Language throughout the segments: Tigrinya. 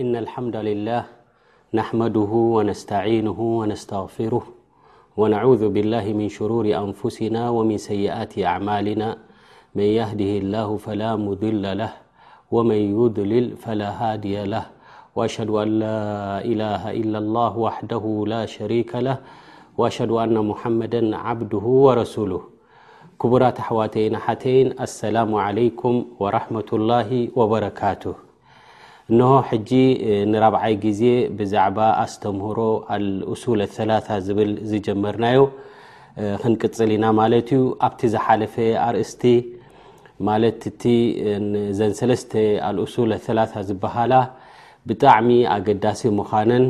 إن الحمد لله نحمده ونستعينه ونستغفره ونعوذ بالله من شرور أنفسنا ومن سيئات أعمالنا من يهده الله فلا مضل له ومن يضلل فلا هادي له وأشهد أن لا إله إلا الله وحده لا شريك له وأشهد أن محمدا عبده ورسوله كبرات أحواتين أحتين السلام عليكم ورحمة الله وبركاته እነሆ ሕጂ ንራብዓይ ግዜ ብዛዕባ ኣስተምህሮ ኣልእሱል ሰላሳ ዝብል ዝጀመርናዮ ክንቅፅል ኢና ማለት እዩ ኣብቲ ዝሓለፈ ኣርእስቲ ማለት እቲ ዘን ሰለስተ ኣልእሱል ኣሰላሳ ዝበሃላ ብጣዕሚ ኣገዳሲ ምዃነን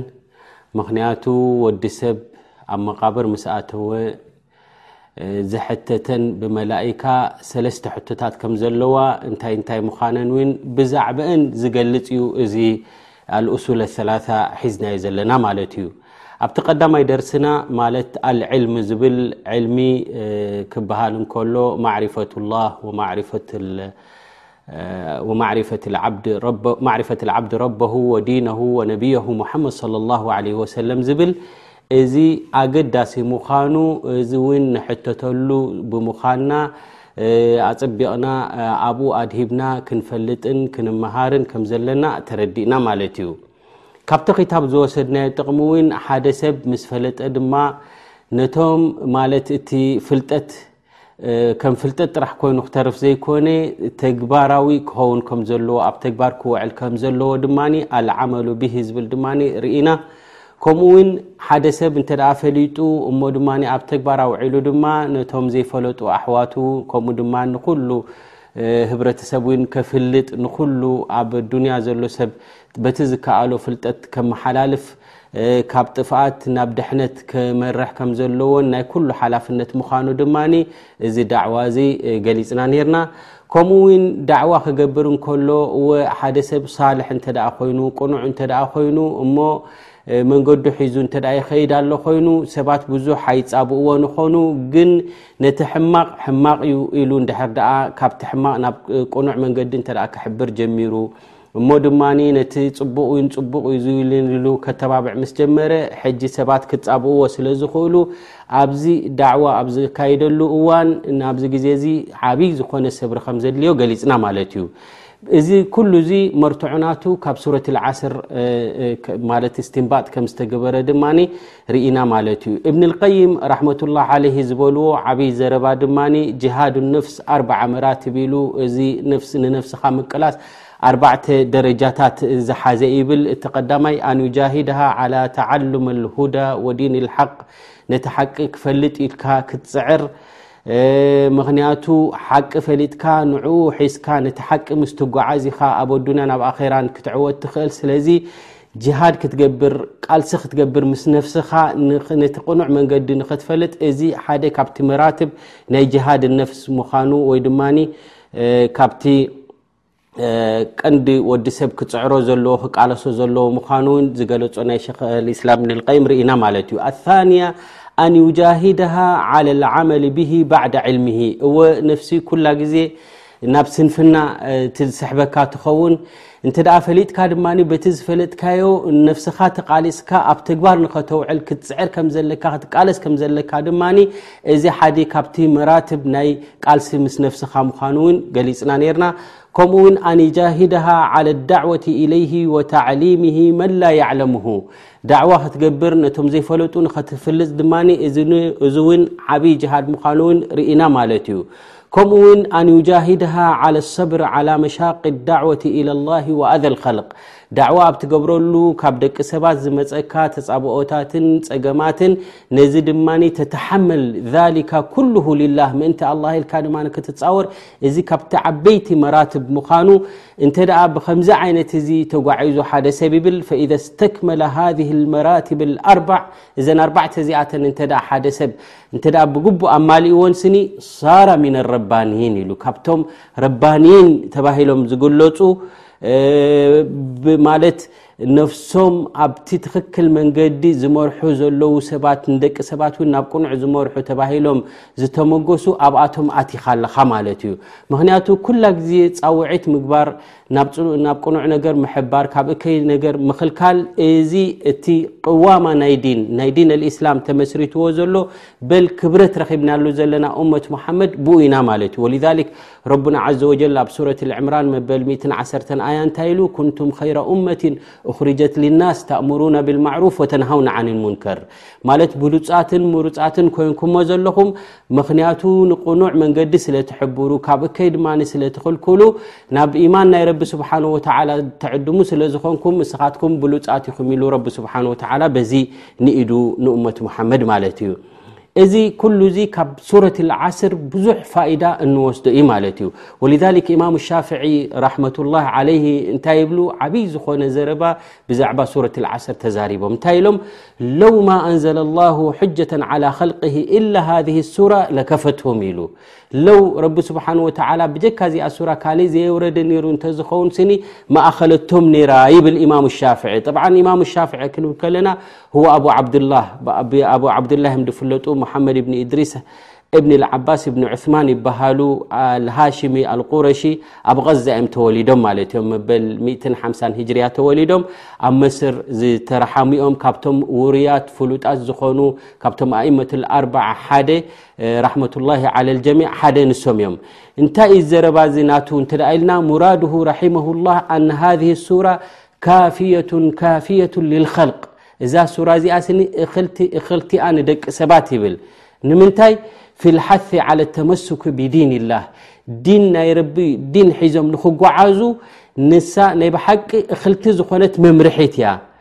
ምክንያቱ ወዲ ሰብ ኣብ መቃብር ምስኣተወ ዘሐተተን ብመላካ ሰለስተ ሕቶታት ከም ዘለዋ እንታይ እንታይ ምዃነን ውን ብዛዕባእን ዝገልፅ እዩ እዚ ኣልእሱል ሰላ ሒዝናዩ ዘለና ማለት እዩ ኣብቲ ቀዳማይ ደርስና ማለት ኣልዕልሚ ዝብል ዕልሚ ክበሃል እንከሎ ማዕሪፈት ላ ወማዕሪፈት ወማዕሪፈት ዓብዲ ረበሁ ወዲነሁ ወነብየሁ ሙሓመድ صለ ላሁ ለ ወሰለም ዝብል እዚ ኣገዳሲ ምዃኑ እዚ እውን ንሕተተሉ ብምዃንና ኣፀቢቕና ኣብኡ ኣድሂብና ክንፈልጥን ክንመሃርን ከም ዘለና ተረዲእና ማለት እዩ ካብቲ ክታብ ዝወሰድናዮ ጥቕሚ እውን ሓደ ሰብ ምስ ፈለጠ ድማ ነቶም ማለት እቲ ፍልጠት ከም ፍልጠት ጥራሕ ኮይኑ ክተርፍ ዘይኮነ ተግባራዊ ክኸውን ከም ዘለዎ ኣብ ተግባር ክውዕል ከም ዘለዎ ድማ ኣልዓመሉ ብሂ ዝብል ድማ ርኢና ከምኡ ውን ሓደ ሰብ እንተ ፈሊጡ እሞ ድማ ኣብ ተግባር ኣውዒሉ ድማ ነቶም ዘይፈለጡ ኣሕዋቱ ከምኡ ድማ ንኩሉ ህብረተሰብ ውን ከፍልጥ ንኩሉ ኣብ ዱንያ ዘሎ ሰብ በቲ ዝከኣሎ ፍልጠት ከመሓላልፍ ካብ ጥፍኣት ናብ ድሕነት ክመርሕ ከም ዘለዎን ናይ ኩሉ ሓላፍነት ምዃኑ ድማ እዚ ዳዕዋ እዚ ገሊፅና ነርና ከምኡ ውን ዳዕዋ ክገብር እንከሎ ወ ሓደ ሰብ ሳልሕ እንተ ኮይኑ ቅኑዕ እንተ ኮይኑ እሞ መንገዱ ሒዙ እንተ ይኸይድ ኣሎ ኮይኑ ሰባት ብዙሕ ኣይፃብእዎ ንኾኑ ግን ነቲ ሕማቕ ሕማቕ እዩ ኢሉ እንድሕር ኣ ካብቲ ሕማቕ ናብ ቅኑዕ መንገዲ እተ ክሕብር ጀሚሩ እሞ ድማ ነቲ ጽቡቕ'ዩን ጽቡቕ'ዩ ዝብልን ኢሉ ከተባብዕ ምስ ጀመረ፣ ሕጂ ሰባት ክጻብእዎ ስለ ዝኽእሉ፣ ኣብዚ ዳዕዋ ኣብ ዘካይደሉ እዋን ናብዚ ግዜ'ዚ ዓብይ ዝኾነ ሰብሪ ከም ዘድልዮ ገሊጽና ማለት እዩ። እዚ ኩሉ'ዚ መርትዖ ናቱ ካብ ሱረት ዓስር ማለት እስትንባጥ ከም ዝተገበረ ድማ ርኢና ማለት እዩ። እብን ኣልቀይም ራሕመቱላህ ዓለይሂ ዝበልዎ ዓብይ ዘረባ ድማ ጅሃዱ ነፍስ ኣርብዓ መራትብ ኢሉ እዚ ነፍስ ንነፍስኻ ምቅላስ ኣርባዕተ ደረጃታት ዝሓዘ ይብል እቲ ቀዳማይ ኣንጃሂድሃ ዓላ ተዓሉም ልሁዳ ወዲን ልሓቅ ነቲ ሓቂ ክፈልጥ ኢልካ ክትፅዕር ምክንያቱ ሓቂ ፈሊጥካ ንዕኡ ሒዝካ ነቲ ሓቂ ምስ ትጓዓዝ ኢኻ ኣብ ኣዱንያን ኣብ ኣኼራን ክትዕወት ትኽእል ስለዚ ጅሃድ ክትገብር ቃልሲ ክትገብር ምስ ነፍስኻ ነቲ ቅኑዕ መንገዲ ንክትፈልጥ እዚ ሓደ ካብቲ መራትብ ናይ ጅሃድ ነፍስ ምዃኑ ወይ ድማ ካብቲ ቀንዲ ወዲ ሰብ ክፅዕሮ ዘለዎ ክቃለሶ ዘለዎ ምዃኑ ውን ዝገለፆ ናይ ሸክ ልእስላም ንልቀይም ርኢና ማለት እዩ ኣታንያ ኣን ዩጃሂድሃ ዓለ ልዓመል ብሂ ባዕዳ ዕልምሂ እወ ነፍሲ ኩላ ግዜ ናብ ስንፍና እቲ ዝስሕበካ ትኸውን እንተ ፈሊጥካ ድማ በቲ ዝፈለጥካዮ ነፍስኻ ተቓሊስካ ኣብ ተግባር ንኸተውዕል ክትፅዕር ከም ዘለካ ክትቃለስ ከም ዘለካ ድማ እዚ ሓደ ካብቲ መራትብ ናይ ቃልሲ ምስ ነፍስኻ ምዃኑ እውን ገሊፅና ነርና ከምኡ ውን ኣንጃሂድሃ ዓለ ዳዕወቲ ኢለይህ ወታዕሊም መን ላ ያዕለምሁ ዳዕዋ ክትገብር ነቶም ዘይፈለጡ ንኸትፍልፅ ድማ እዚ እውን ዓብይ ጅሃድ ምዃኑ እውን ርኢና ማለት እዩ ከምኡ ውን ኣን ዩጃሂድሃ ዓላ ሰብር ዓላ መሻቂ ዳዕወቲ ኢላ ላሂ ወኣዘ ልኸልቅ ዳዕዋ ኣብ ትገብረሉ ካብ ደቂ ሰባት ዝመፀካ ተፃብኦታትን ፀገማትን ነዚ ድማ ተተሓመል ዛሊካ ኩሉሁ ሊላህ ምእንቲ ኣላ ኢልካ ድማ ክትፃወር እዚ ካብቲ ዓበይቲ መራትብ ምዃኑ እንተ ብከምዚ ዓይነት እዚ ተጓዒዙ ሓደ ሰብ ይብል ፈኢዘ ስተክመለ ሃ ልመራትብ ኣርባዕ እዘን ኣርባዕተ እዚኣተን እንተ ሓደ ሰብ እንተ ደኣ ብግቡእ ኣማሊእዎን ስኒ ሳራ ሚን ኣረባንይን ኢሉ ካብቶም ረባንይን ተባሂሎም ዝግለፁ ማለት ነፍሶም ኣብቲ ትኽክል መንገዲ ዝመርሑ ዘለዉ ሰባት ንደቂ ሰባት እውን ናብ ቅኑዕ ዝመርሑ ተባሂሎም ዝተመገሱ ኣብኣቶም ኣቲኻ ኣለኻ ማለት እዩ ምክንያቱ ኩላ ግዜ ፃውዒት ምግባር ናብ ቅኑዕ ነገር ምሕባር ካብ እከይ ነገር ምኽልካል እዚ እቲ ቅዋማ ናይ ዲን ናይ ዲን ኣልእስላም ተመስሪትዎ ዘሎ በል ክብረት ረኺብናሉ ዘለና እመት ሙሓመድ ብኡ ኢና ማለት እዩ ወልዛሊክ ረቡና ዘ ወጀል ኣብ ሱረት ልዕምራን መበል 1ዓሰርተ ኣያ እንታይ ኢሉ ኩንቱም ኸይረ እመትን እኽርጀት ልናስ ተእምሩና ብልማዕሩፍ ወተንሃው ንዓንን ሙንከር ማለት ብሉፃትን ምሩፃትን ኮይንኩሞ ዘለኹም ምኽንያቱ ንቕኑዕ መንገዲ ስለ ትሕብሩ ካብ እከይ ድማ ስለ ትኽልክሉ ናብ ኢማን ናይ ረቢ ስብሓን ወተላ ተዕድሙ ስለ ዝኾንኩም እስኻትኩም ብሉፃት ኢኹም ኢሉ ረቢ ስብሓን ወተላ በዚ ንኢዱ ንእመት ሙሓመድ ማለት እዩ እዚ ኩሉ እዚ ካብ ሱረት ዓስር ብዙሕ ፋይዳ እንወስዶ እዩ ማለት እዩ ወልذ ኢማም ሻፍዒ ራሕመةላ ለይ እንታይ ይብሉ ዓብይ ዝኾነ ዘረባ ብዛዕባ ሱረት ዓስር ተዛሪቦም እንታይ ኢሎም ለው ማ ኣንዘለ ላه ጀة ى ል ኢላ ሃ ሱራ ለከፈትም ኢሉ ለው ረቢ ስብሓን ወተላ ብጀካ እዚኣ ሱራ ካልእ ዘየውረደ ነይሩ እንተዝኸውን ስኒ ማእኸለቶም ነይራ ይብል ኢማም ሻፍዒ ብ ኢማም ሻፍዒ ክንብል ከለና ህዋ ኣብ ዓብዱላ ኣብ ዓብዱላ ዮም ዝፍለጡ መሓመድ እብኒ እድሪስ እብኒ ዓባስ እብኒ ዑስማን ይበሃሉ ልሃሽሚ ኣልቁረሺ ኣብ ቐዛ እዮም ተወሊዶም ማለት እዮም መበል 1ሓ ሂጅርያ ተወሊዶም ኣብ መስር ዝተረሓሙኦም ካብቶም ውሩያት ፍሉጣት ዝኾኑ ካብቶም ኣእመት ኣርዓ ሓደ ራሕመቱላሂ ዓለል ጀሚዕ ሓደ ንሶም እዮም እንታይ እዩ ዘረባ እዚ ናቱ እንተ ኢልና ሙራድሁ ራሒመሁላህ ኣን ሃዚህ ሱራ ካፍየቱን ካፍየቱን ልልኸልቅ እዛ ሱራ እዚኣ ስኒ እክልቲ እክልቲኣ ንደቂ ሰባት ይብል ንምንታይ ፊ ልሓቲ ዓለ ተመስኪ ብዲን ላህ ዲን ናይ ረቢ ዲን ሒዞም ንክጓዓዙ ንሳ ናይ ብሓቂ እክልቲ ዝኾነት መምርሒት እያ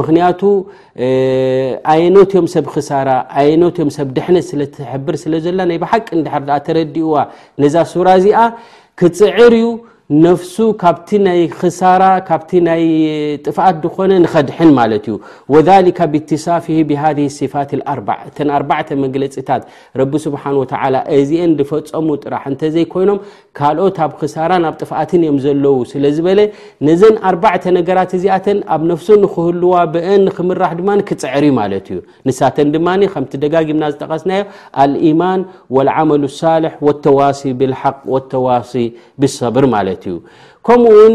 ምክንያቱ ኣየኖት ዮም ሰብ ክሳራ ኣየኖት ዮም ሰብ ድሕነት ስለትሕብር ስለ ዘላ ናይ ብሓቂ ድ ተረድእዋ ነዛ ሱራ እዚኣ ክፅዕር ዩ ነፍሱ ካብቲ ናይ ክሳራ ካብቲ ናይ ጥፍኣት ድኾነ ንኸድሕን ማለት እዩ ወሊካ ብትሳፊ ብሃ ስፋት ኣርባ እተ ኣርባዕተ መግለፂታት ረቢ ስብሓን ወተላ እዚአን ዝፈፀሙ ጥራሕ እንተዘይኮይኖም ካልኦት ኣብ ክሳራን ኣብ ጥፍኣትን እዮም ዘለዉ ስለ ዝበለ ነዘን ኣርባዕተ ነገራት እዚኣተን ኣብ ነፍሱ ንክህልዋ ብአን ንክምራሕ ድማ ክፅዕር ዩ ማለት እዩ ንሳተን ድማ ከምቲ ደጋጊምና ዝጠቀስናዮ ኣልኢማን ወልዓመሉ ሳልሕ ወተዋሲ ብልሓቅ ወተዋሲ ብሰብር ማለት እዩ ከምኡ ውን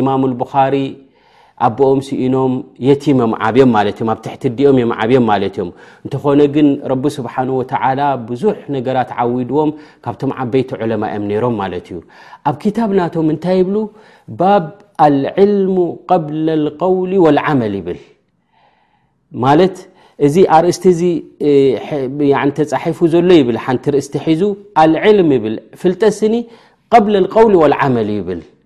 ኢማም ልቡኻሪ ኣቦኦም ስኢኖም የቲም ዮም ዓብዮም ማለት እዮም ኣብ ትሕቲ ዲኦም ዮም ዓብዮም ማለት እዮም እንተኾነ ግን ረቢ ስብሓን ወተዓላ ብዙሕ ነገራት ዓዊድዎም ካብቶም ዓበይቲ ዕለማ እዮም ነይሮም ማለት እዩ ኣብ ክታብ ናቶም እንታይ ይብሉ ባብ ኣልዕልሙ ቐብለ ልቀውሊ ወልዓመል ይብል ማለት እዚ ኣርእስቲ እዚ ተፃሒፉ ዘሎ ይብል ሓንቲ ርእስቲ ሒዙ ኣልዕልም ይብል ፍልጠ ስኒ ቐብለ ልቀውሊ ወልዓመል ይብል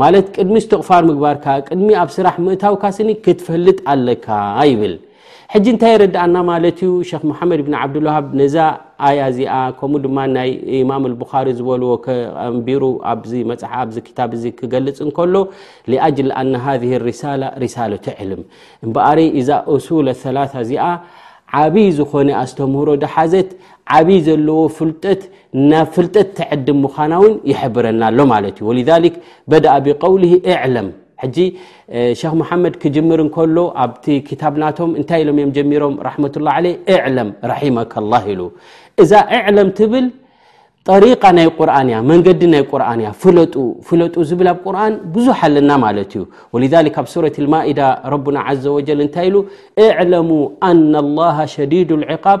ማለት ቅድሚ እስትቕፋር ምግባርካ ቅድሚ ኣብ ስራሕ ምእታውካ ስኒ ክትፈልጥ ኣለካ ይብል ሕጂ እንታይ የረዳኣና ማለት እዩ ሸክ መሓመድ ብኒ ዓብዱልዋሃብ ነዛ ኣያ እዚኣ ከምኡ ድማ ናይ ኢማም ልቡኻሪ ዝበልዎ ከንቢሩ ኣዚ መፅሓ ኣዚ ክታብ እዚ ክገልፅ እንከሎ ሊኣጅል ኣና ሃذ ሪሳላ ሪሳለቲ ዕልም እምበኣሪ እዛ ኡሱል ኣሰላታ እዚኣ ዓብይ ዝኾነ ኣስተምህሮ ዳሓዘት ዓብይ ዘለዎ ፍልጠት ናብ ፍልጠት ተዕድም ምዃና ውን ይሕብረና ኣሎ ማለት እዩ ወ በደኣ ብቀውሊ እዕለም ሕጂ ሸክ መሓመድ ክጅምር እንከሎ ኣብቲ ክታብ ናቶም እንታይ ኢሎም እዮም ጀሚሮም ራሕመት ላ ለይ እዕለም ራሒመካ ላ ኢሉ እዛ እዕለም ትብል ጠሪቃ ናይ ቁርን እያ መንገዲ ናይ ቁርን እያ ፍለጡ ፍለጡ ዝብል ኣብ ቁርን ብዙሕ ኣለና ማለት እዩ ወ ኣብ ሱረት ልማኢዳ ረቡና ዘ ወጀል እንታይ ኢሉ እዕለሙ ኣና ላሃ ሸዲድ ልዕቃብ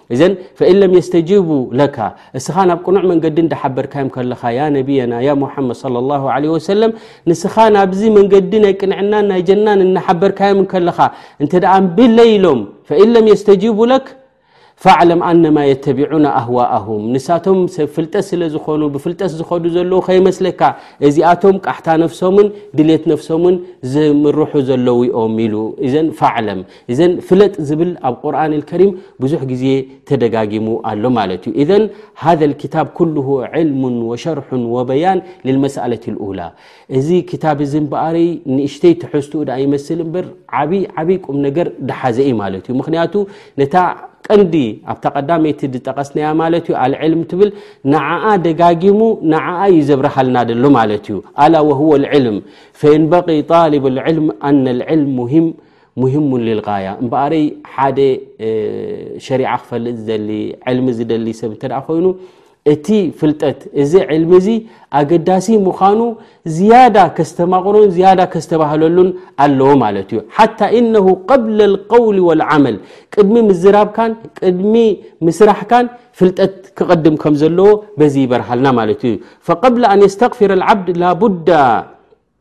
እዘን ፈእን ለም የስተጂቡ ለካ እስኻ ናብ ቅኑዕ መንገዲ እዳሓበርካዮም ከለኻ ያ ነብየና ያ ሙሓመድ صለ ላ ለ ወሰለም ንስኻ ናብዚ መንገዲ ናይ ቅንዕናን ናይ ጀናን እናሓበርካዮም ከለኻ እንተ ደኣ ንብለ ኢሎም ፈእን ለም የስተጂቡ ለክ ፈዕለም ኣነማ የተቢዑና ኣህዋእሁም ንሳቶም ሰብ ፍልጠት ስለ ዝኾኑ ብፍልጠት ዝኸዱ ዘለዉ ከይመስለካ እዚኣቶም ቃሕታ ነፍሶምን ድሌት ነፍሶምን ዝምርሑ ዘለዉ ኦም ኢሉ እዘን ፈዕለም እዘን ፍለጥ ዝብል ኣብ ቁርን ከሪም ብዙሕ ግዜ ተደጋጊሙ ኣሎ ማለት እዩ እዘን ሃذ ክታብ ኩሉ ዕልሙ ወሸርሑ ወበያን ልመሳለት ኡላ እዚ ክታብ እዚ በኣሪ ንእሽተይ ትሕዝትኡ ዳኣ ይመስል እበር ዓብይ ዓብይ ቁም ነገር ድሓዘ ዩ ማለት እዩ ምክንያቱ ነታ ቀንዲ ኣብታ ቀዳመይቲ ዝጠቀስናያ ማለት እዩ ኣልዕልም ትብል ንዓኣ ደጋጊሙ ንዓኣ እዩ ዘብርሃልና ደሎ ማለት እዩ ኣላ ወህወ ልዕልም ፈየንበቂ ጣልብ ልዕልም ኣነ ልዕልም ሙሂም ሙሂሙን ሊልጋያ እምበኣረይ ሓደ ሸሪዓ ክፈልጥ ዝደሊ ዕልሚ ዝደሊ ሰብ እንተ ኮይኑ እቲ ፍልጠት እዚ ዕልሚ እዚ ኣገዳሲ ምዃኑ ዝያዳ ከስተማቕሮን ዝያዳ ከስተባህለሉን ኣለዎ ማለት እዩ ሓታ እነሁ ቀብለ ልቀውል ወልዓመል ቅድሚ ምዝራብካን ቅድሚ ምስራሕካን ፍልጠት ክቐድም ከም ዘለዎ በዚ ይበርሃልና ማለት እዩ ፈቀብለ ኣን የስተቕፊር ዓብድ ላቡዳ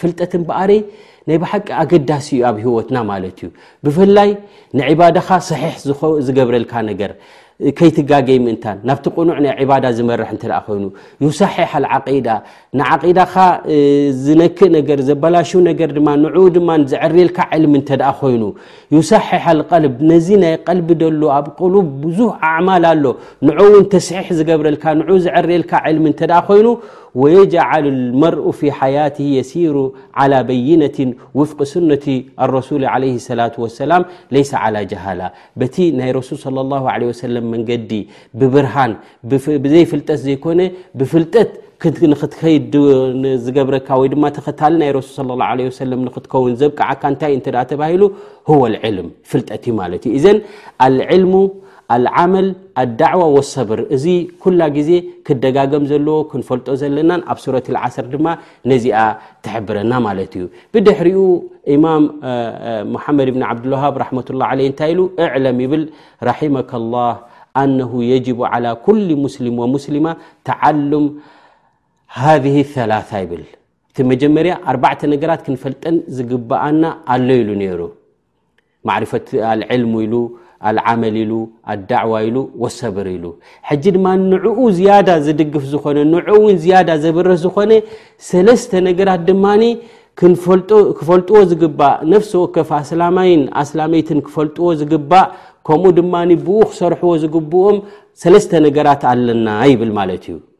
ፍልጠት እምበኣረይ ናይ ብሓቂ ኣገዳሲ እዩ ኣብ ሂወትና ማለት እዩ ብፍላይ ንዕባዳኻ ሰሒሕ ዝገብረልካ ነገር ከይትጋገይ ምእንታን ናብቲ ቅኑዕ ናይ ዕባዳ ዝመርሕ እንተ ኮይኑ ይሳሒሕ ዓቂዳ ንዓቂዳኻ ዝነክእ ነገር ዘበላሹ ነገር ድማ ንዕኡ ድማ ዘዕርየልካ ዕልሚ እንተ ኮይኑ ይሳሒሕ ልቀልብ ነዚ ናይ ቀልቢ ደሎ ኣብ ቅሉብ ብዙሕ ኣዕማል ኣሎ ንዕኡ እውን ተስሒሕ ዝገብረልካ ንኡ ዘዕርየልካ ዕልሚ እንተ ኮይኑ ወየጅዓሉ ልመርኡ ፊ ሓያትህ የሲሩ ዓላ በይነቲ ውፍቅ ሱነቲ ኣረሱሊ ዓለይህ ሰላቱ ወሰላም ለይሰ ዓላ ጀሃላ በቲ ናይ ረሱል ስለ ላሁ ዓለህ ወሰለም መንገዲ ብብርሃን ብዘይ ፍልጠት ዘይኮነ ብፍልጠት ንክትከይድ ዝገብረካ ወይ ድማ ተኸታሊ ናይ ረሱል ስለ ላ ለ ወሰለም ንክትከውን ዘብቅዓካ እንታይ እንተ ተባሂሉ ህወ ልዕልም ፍልጠት እዩ ማለት እዩ እዘን ኣልዕልሙ ኣልዓመል ኣዳዕዋ ወሰብር እዚ ኩላ ግዜ ክደጋገም ዘለዎ ክንፈልጦ ዘለናን ኣብ ሱረት ዓስር ድማ ነዚኣ ትሕብረና ማለት እዩ ብድሕሪኡ ኢማም ሙሓመድ ብኒ ዓብድልዋሃብ ራሕመት ላ ለይ እንታይ ኢሉ እዕለም ይብል ራሒመካ ላህ ኣነሁ የጅቡ ዓላ ኩል ሙስሊም ወሙስሊማ ተዓሉም ሃذ ላታ ይብል እቲ መጀመርያ ኣርባዕተ ነገራት ክንፈልጠን ዝግብኣና ኣሎ ኢሉ ነይሩ ማዕሪፈት ኣልዕልሙ ኢሉ ኣልዓመል ኢሉ ኣዳዕዋ ኢሉ ወሰብር ኢሉ ሕጂ ድማ ንዕኡ ዝያዳ ዝድግፍ ዝኾነ ንዑ እውን ዝያዳ ዘብርህ ዝኾነ ሰለስተ ነገራት ድማ ክፈልጥዎ ዝግባእ ነፍሲ ወከፍ ኣስላማይን ኣስላመይትን ክፈልጥዎ ዝግባእ ከምኡ ድማ ብኡ ክሰርሕዎ ዝግብኦም ሰለስተ ነገራት ኣለና ይብል ማለት እዩ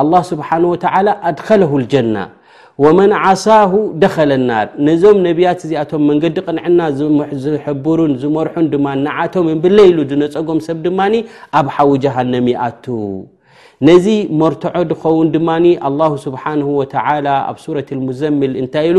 ኣላህ ስብሓን ወተዓላ ኣድኸለሁ ልጀና ወመን ዓሳሁ ደኸለ ናር ነዞም ነቢያት እዚኣቶም መንገዲ ቕንዕና ዝሕብሩን ዝመርሑን ድማ ንዓቶም እምብለ ኢሉ ዝነፀጎም ሰብ ድማ ኣብ ሓዊ ጀሃንም ይኣቱ ነዚ መርትዖ ድኸውን ድማ ኣላሁ ስብሓን ወተዓላ ኣብ ሱረት ልሙዘምል እንታይ ኢሉ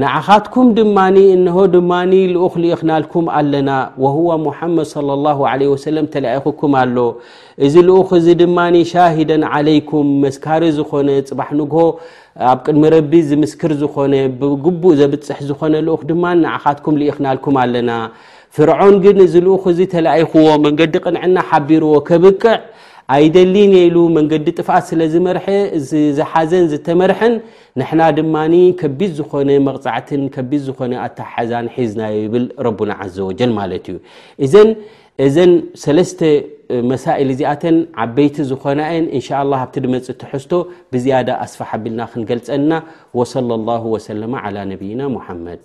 ንዓኻትኩም ድማ እንሆ ድማ ልኡኽ ልኢኽናልኩም ኣለና ወህወ ሙሓመድ صለ ላሁ ለ ወሰለም ተላኢኹኩም ኣሎ እዚ ልኡኽ እዚ ድማ ሻሂደን ዓለይኩም መስካሪ ዝኾነ ፅባሕ ንግሆ ኣብ ቅድሚ ረቢ ዝምስክር ዝኾነ ብግቡእ ዘብፅሕ ዝኾነ ልኡኽ ድማ ንዓኻትኩም ልኢኽናልኩም ኣለና ፍርዖን ግን እዚ ልኡኽ እዚ ተላኢኽዎ መንገዲ ቅንዕና ሓቢርዎ ከብቅዕ ኣይደሊን ኢሉ መንገዲ ጥፍኣት ስለ ዝመርሐ ዝሓዘን ዝተመርሐን ንሕና ድማ ከቢድ ዝኾነ መቕፃዕትን ከቢድ ዝኾነ ኣተሓሕዛን ሒዝናዮ ይብል ረቡና ዓዘ ወጀል ማለት እዩ እዘን እዘን ሰለስተ መሳኢል እዚኣተን ዓበይቲ ዝኾና እየን እንሻ ላ ኣብቲ ድመፅ ትሕዝቶ ብዝያዳ ኣስፋሓቢልና ክንገልፀና ወሰለ ላሁ ወሰለማ ዓላ ነብይና ሙሓመድ